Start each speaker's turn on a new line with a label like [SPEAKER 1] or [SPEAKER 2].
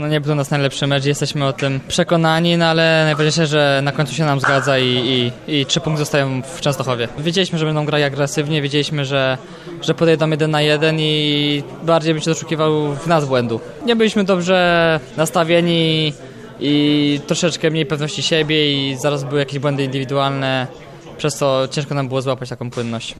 [SPEAKER 1] No nie był to nas najlepszy mecz, jesteśmy o tym przekonani, no ale najważniejsze, że na końcu się nam zgadza i, i, i trzy punkty zostają w Częstochowie. Wiedzieliśmy, że będą grać agresywnie, wiedzieliśmy, że, że podejdą jeden na jeden i bardziej bym się doszukiwał w nas błędu. Nie byliśmy dobrze nastawieni i troszeczkę mniej pewności siebie i zaraz były jakieś błędy indywidualne, przez co ciężko nam było złapać taką płynność.